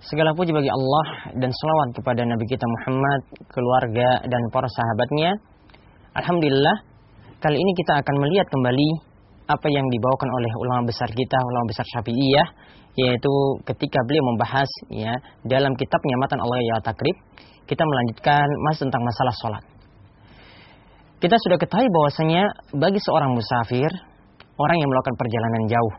Segala puji bagi Allah dan selawat kepada Nabi kita Muhammad, keluarga dan para sahabatnya. Alhamdulillah, kali ini kita akan melihat kembali apa yang dibawakan oleh ulama besar kita, ulama besar Syafi'iyah, yaitu ketika beliau membahas ya dalam kitabnya Matan Allah ya Takrib, kita melanjutkan mas tentang masalah sholat. Kita sudah ketahui bahwasanya bagi seorang musafir, orang yang melakukan perjalanan jauh,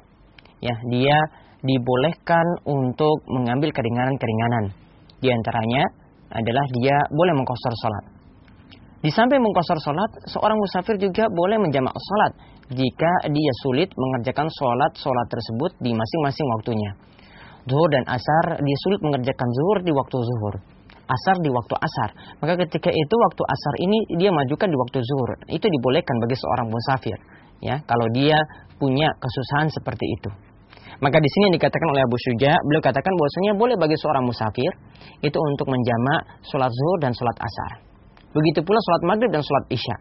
ya dia dibolehkan untuk mengambil keringanan-keringanan. Di antaranya adalah dia boleh mengkosor sholat. Di samping mengkosor sholat, seorang musafir juga boleh menjamak sholat jika dia sulit mengerjakan sholat-sholat tersebut di masing-masing waktunya. Zuhur dan asar, dia sulit mengerjakan zuhur di waktu zuhur. Asar di waktu asar. Maka ketika itu waktu asar ini dia majukan di waktu zuhur. Itu dibolehkan bagi seorang musafir. Ya, kalau dia punya kesusahan seperti itu. Maka di sini yang dikatakan oleh Abu Syuja, beliau katakan bahwasanya boleh bagi seorang musafir itu untuk menjamak sholat zuhur dan sholat asar. Begitu pula sholat maghrib dan sholat isya.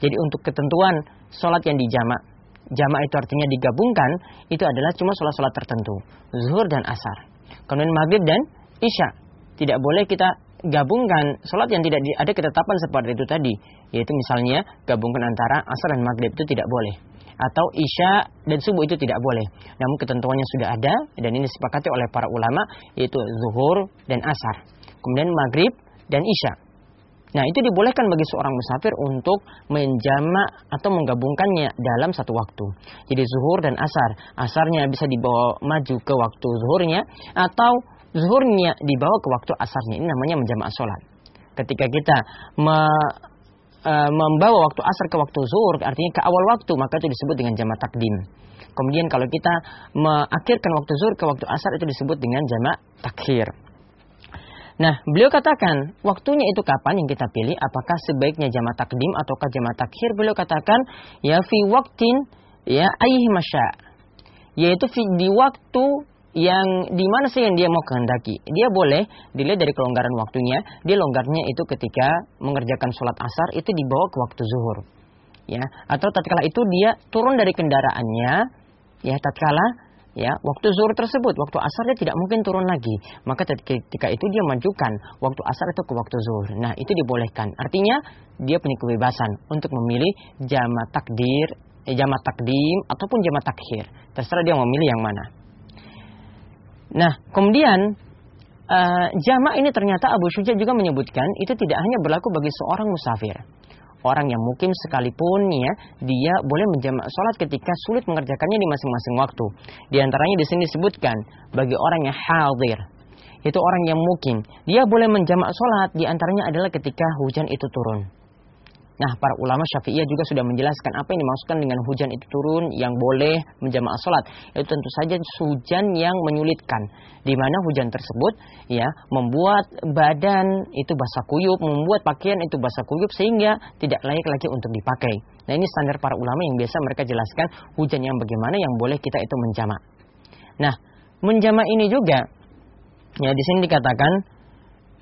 Jadi untuk ketentuan sholat yang dijamak, jamak itu artinya digabungkan, itu adalah cuma sholat-sholat tertentu. Zuhur dan asar. Kemudian maghrib dan isya. Tidak boleh kita gabungkan sholat yang tidak ada ketetapan seperti itu tadi. Yaitu misalnya gabungkan antara asar dan maghrib itu tidak boleh atau isya dan subuh itu tidak boleh. Namun ketentuannya sudah ada dan ini disepakati oleh para ulama yaitu zuhur dan asar. Kemudian maghrib dan isya. Nah itu dibolehkan bagi seorang musafir untuk menjamak atau menggabungkannya dalam satu waktu. Jadi zuhur dan asar. Asarnya bisa dibawa maju ke waktu zuhurnya atau zuhurnya dibawa ke waktu asarnya. Ini namanya menjamak sholat. Ketika kita e, membawa waktu asar ke waktu zuhur, artinya ke awal waktu, maka itu disebut dengan jamak takdim. Kemudian kalau kita mengakhirkan waktu zuhur ke waktu asar itu disebut dengan jamak takhir. Nah, beliau katakan, waktunya itu kapan yang kita pilih? Apakah sebaiknya jamak takdim ataukah jamak takhir? Beliau katakan, ya fi waktin ya ayih masya. Yaitu di waktu yang di mana sih yang dia mau kehendaki. Dia boleh dilihat dari kelonggaran waktunya. Dia longgarnya itu ketika mengerjakan sholat asar itu dibawa ke waktu zuhur. Ya, atau tatkala itu dia turun dari kendaraannya, ya tatkala ya waktu zuhur tersebut, waktu asar dia tidak mungkin turun lagi. Maka ketika itu dia majukan waktu asar itu ke waktu zuhur. Nah, itu dibolehkan. Artinya dia punya kebebasan untuk memilih jama takdir, eh, jama takdim ataupun jama takhir. Terserah dia memilih yang mana. Nah, kemudian uh, jamak ini ternyata Abu Syuja juga menyebutkan itu tidak hanya berlaku bagi seorang musafir. Orang yang mukim sekalipun ya, dia boleh menjamak sholat ketika sulit mengerjakannya di masing-masing waktu. Di antaranya di sini disebutkan bagi orang yang hadir, itu orang yang mukim, dia boleh menjamak sholat. Di antaranya adalah ketika hujan itu turun. Nah, para ulama Syafi'iyah juga sudah menjelaskan apa yang dimaksudkan dengan hujan itu turun yang boleh menjamaah salat. Itu tentu saja hujan yang menyulitkan. Di mana hujan tersebut ya membuat badan itu basah kuyup, membuat pakaian itu basah kuyup sehingga tidak layak lagi untuk dipakai. Nah, ini standar para ulama yang biasa mereka jelaskan hujan yang bagaimana yang boleh kita itu menjamak. Nah, menjamak ini juga ya di sini dikatakan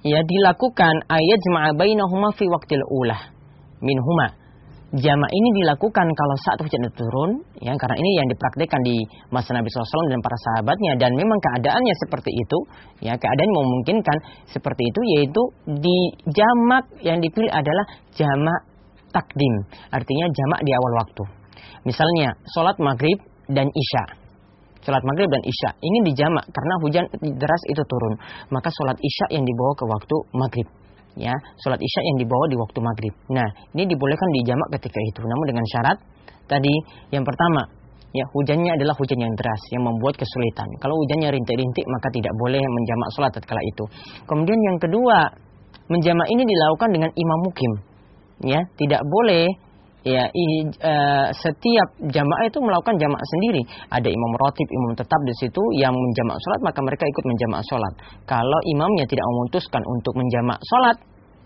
ya dilakukan ayat jamaah bainahuma fi waqtil ulah minhuma. Jama ini dilakukan kalau saat hujan itu turun, ya karena ini yang dipraktikkan di masa Nabi SAW dan para sahabatnya. Dan memang keadaannya seperti itu, ya keadaan memungkinkan seperti itu yaitu di jamak yang dipilih adalah jamak takdim, artinya jamak di awal waktu. Misalnya sholat maghrib dan isya, sholat maghrib dan isya. Ingin dijamak karena hujan deras itu turun, maka sholat isya yang dibawa ke waktu maghrib ya sholat isya yang dibawa di waktu maghrib. Nah ini dibolehkan dijamak ketika itu, namun dengan syarat tadi yang pertama ya hujannya adalah hujan yang deras yang membuat kesulitan. Kalau hujannya rintik-rintik maka tidak boleh menjamak sholat tatkala itu. Kemudian yang kedua menjamak ini dilakukan dengan imam mukim, ya tidak boleh ya i, uh, setiap jamaah itu melakukan jamaah sendiri. Ada imam rotib, imam tetap di situ yang menjamak sholat, maka mereka ikut menjamak sholat. Kalau imamnya tidak memutuskan untuk menjamak sholat,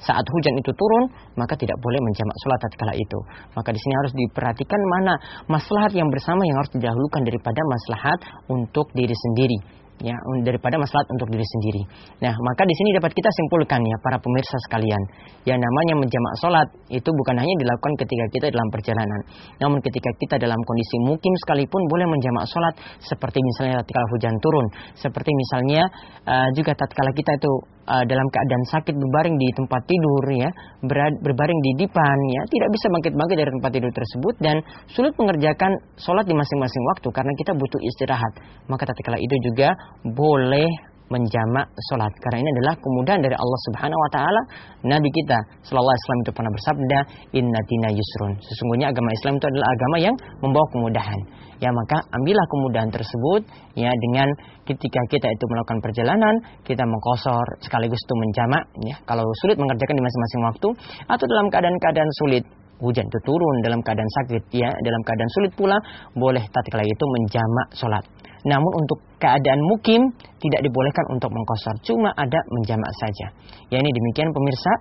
saat hujan itu turun, maka tidak boleh menjamak sholat tatkala itu. Maka di sini harus diperhatikan mana maslahat yang bersama yang harus didahulukan daripada maslahat untuk diri sendiri. Ya daripada maslahat untuk diri sendiri. Nah, maka di sini dapat kita simpulkan ya para pemirsa sekalian, yang namanya menjamak sholat itu bukan hanya dilakukan ketika kita dalam perjalanan, namun ketika kita dalam kondisi mukim sekalipun boleh menjamak sholat seperti misalnya ketika hujan turun, seperti misalnya uh, juga tatkala kita itu uh, dalam keadaan sakit berbaring di tempat tidur ya, berbaring di dipan ya, tidak bisa bangkit-bangkit dari tempat tidur tersebut dan sulit mengerjakan sholat di masing-masing waktu karena kita butuh istirahat. Maka tatkala itu juga boleh menjamak sholat karena ini adalah kemudahan dari Allah Subhanahu Wa Taala. Nabi kita Shallallahu Alaihi Wasallam itu pernah bersabda, Inna tina yusrun. Sesungguhnya agama Islam itu adalah agama yang membawa kemudahan. Ya maka ambillah kemudahan tersebut ya dengan ketika kita itu melakukan perjalanan kita mengkosor sekaligus itu menjamak ya kalau sulit mengerjakan di masing-masing waktu atau dalam keadaan-keadaan sulit hujan itu turun dalam keadaan sakit ya dalam keadaan sulit pula boleh tatkala itu menjamak sholat namun untuk keadaan mukim tidak dibolehkan untuk mengkosor cuma ada menjamak saja. Ya ini demikian pemirsa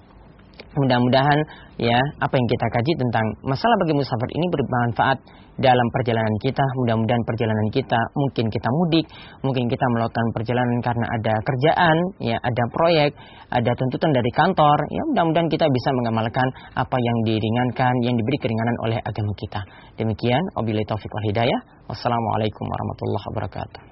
Mudah-mudahan ya apa yang kita kaji tentang masalah bagi musafir ini bermanfaat dalam perjalanan kita. Mudah-mudahan perjalanan kita mungkin kita mudik, mungkin kita melakukan perjalanan karena ada kerjaan, ya ada proyek, ada tuntutan dari kantor. Ya mudah-mudahan kita bisa mengamalkan apa yang diringankan, yang diberi keringanan oleh agama kita. Demikian, wabillahi taufik wal hidayah. Wassalamualaikum warahmatullahi wabarakatuh.